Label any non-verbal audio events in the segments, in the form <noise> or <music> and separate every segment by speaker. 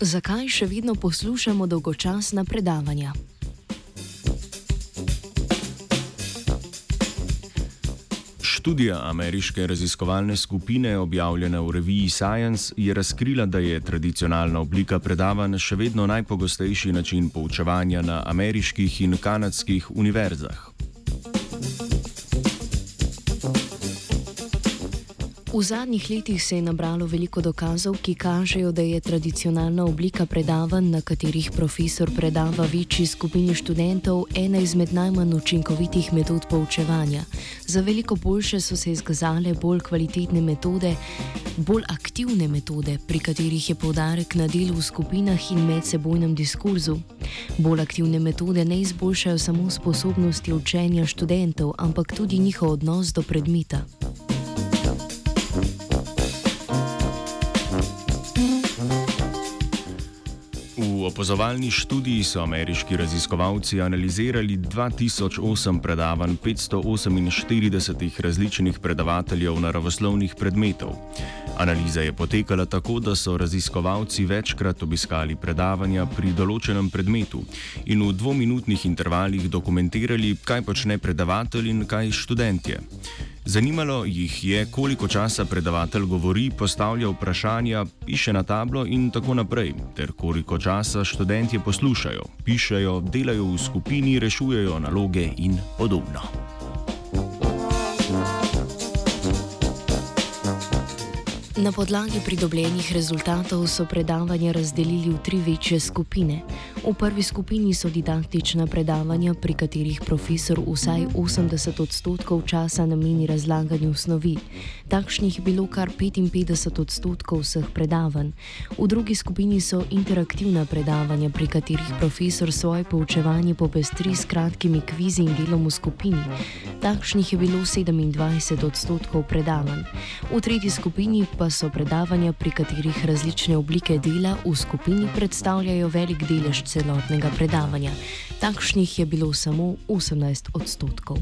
Speaker 1: Zakaj še vedno poslušamo dolgočasna predavanja?
Speaker 2: Študija ameriške raziskovalne skupine, objavljena v reviji Science, je razkrila, da je tradicionalna oblika predavanj še vedno najpogostejši način poučevanja na ameriških in kanadskih univerzah.
Speaker 1: V zadnjih letih se je nabralo veliko dokazov, ki kažejo, da je tradicionalna oblika predavanj, na katerih profesor predava večji skupini študentov, ena izmed najmanj učinkovitih metod poučevanja. Za veliko boljše so se izkazale bolj kvalitetne metode, bolj aktivne metode, pri katerih je poudarek na delu v skupinah in medsebojnem diskurzu. Bolj aktivne metode ne izboljšajo samo sposobnosti učenja študentov, ampak tudi njihov odnos do predmeta.
Speaker 2: V opozovalni študiji so ameriški raziskovalci analizirali 2008 predavanj 548 različnih predavateljev naravoslovnih predmetov. Analiza je potekala tako, da so raziskovalci večkrat obiskali predavanja pri določenem predmetu in v dvominutnih intervalih dokumentirali, kaj počne predavatelj in kaj študentje. Zanimalo jih je, koliko časa predavatelj govori, postavlja vprašanja, piše na tablo in tako naprej, ter koliko časa študentje poslušajo, pišejo, delajo v skupini, rešujejo naloge in podobno.
Speaker 1: Na podlagi pridobljenih rezultatov so predavanja razdelili v tri večje skupine. V prvi skupini so didaktična predavanja, pri katerih profesor vsaj 80 odstotkov časa nameni razlaganju snovi. Takšnih je bilo kar 55 odstotkov vseh predavanj. V drugi skupini so interaktivna predavanja, pri katerih profesor svoje poučevanje popestri s kratkimi kvizi in delom v skupini. Takšnih je bilo 27 odstotkov predavanj. V tretji skupini pa so predavanja, pri katerih različne oblike dela v skupini predstavljajo velik delež celotnega predavanja. Takšnih je bilo samo 18 odstotkov.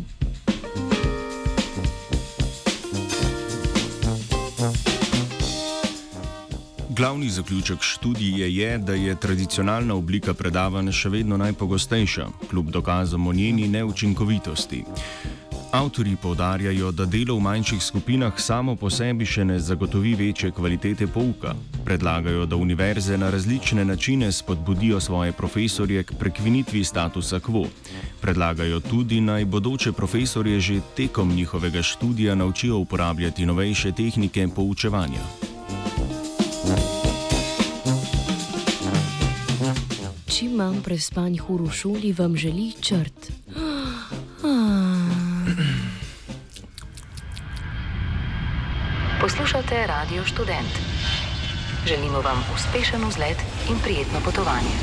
Speaker 2: Glavni zaključek študije je, da je tradicionalna oblika predavanj še vedno najpogostejša, kljub dokazom o njeni neučinkovitosti. Avtori povdarjajo, da delo v manjših skupinah samo po sebi še ne zagotovi večje kvalitete pouka. Predlagajo, da univerze na različne načine spodbudijo svoje profesorje k prekvinitvi statusa quo. Predlagajo tudi, naj bodoče profesorje že tekom njihovega študija naučijo uporabljati novejše tehnike poučevanja.
Speaker 1: Čim manj prespanih ur v šoli vam želi črt. <gasps>
Speaker 3: Poslušate Radio Student. Želimo vam uspešen vzlet in prijetno potovanje.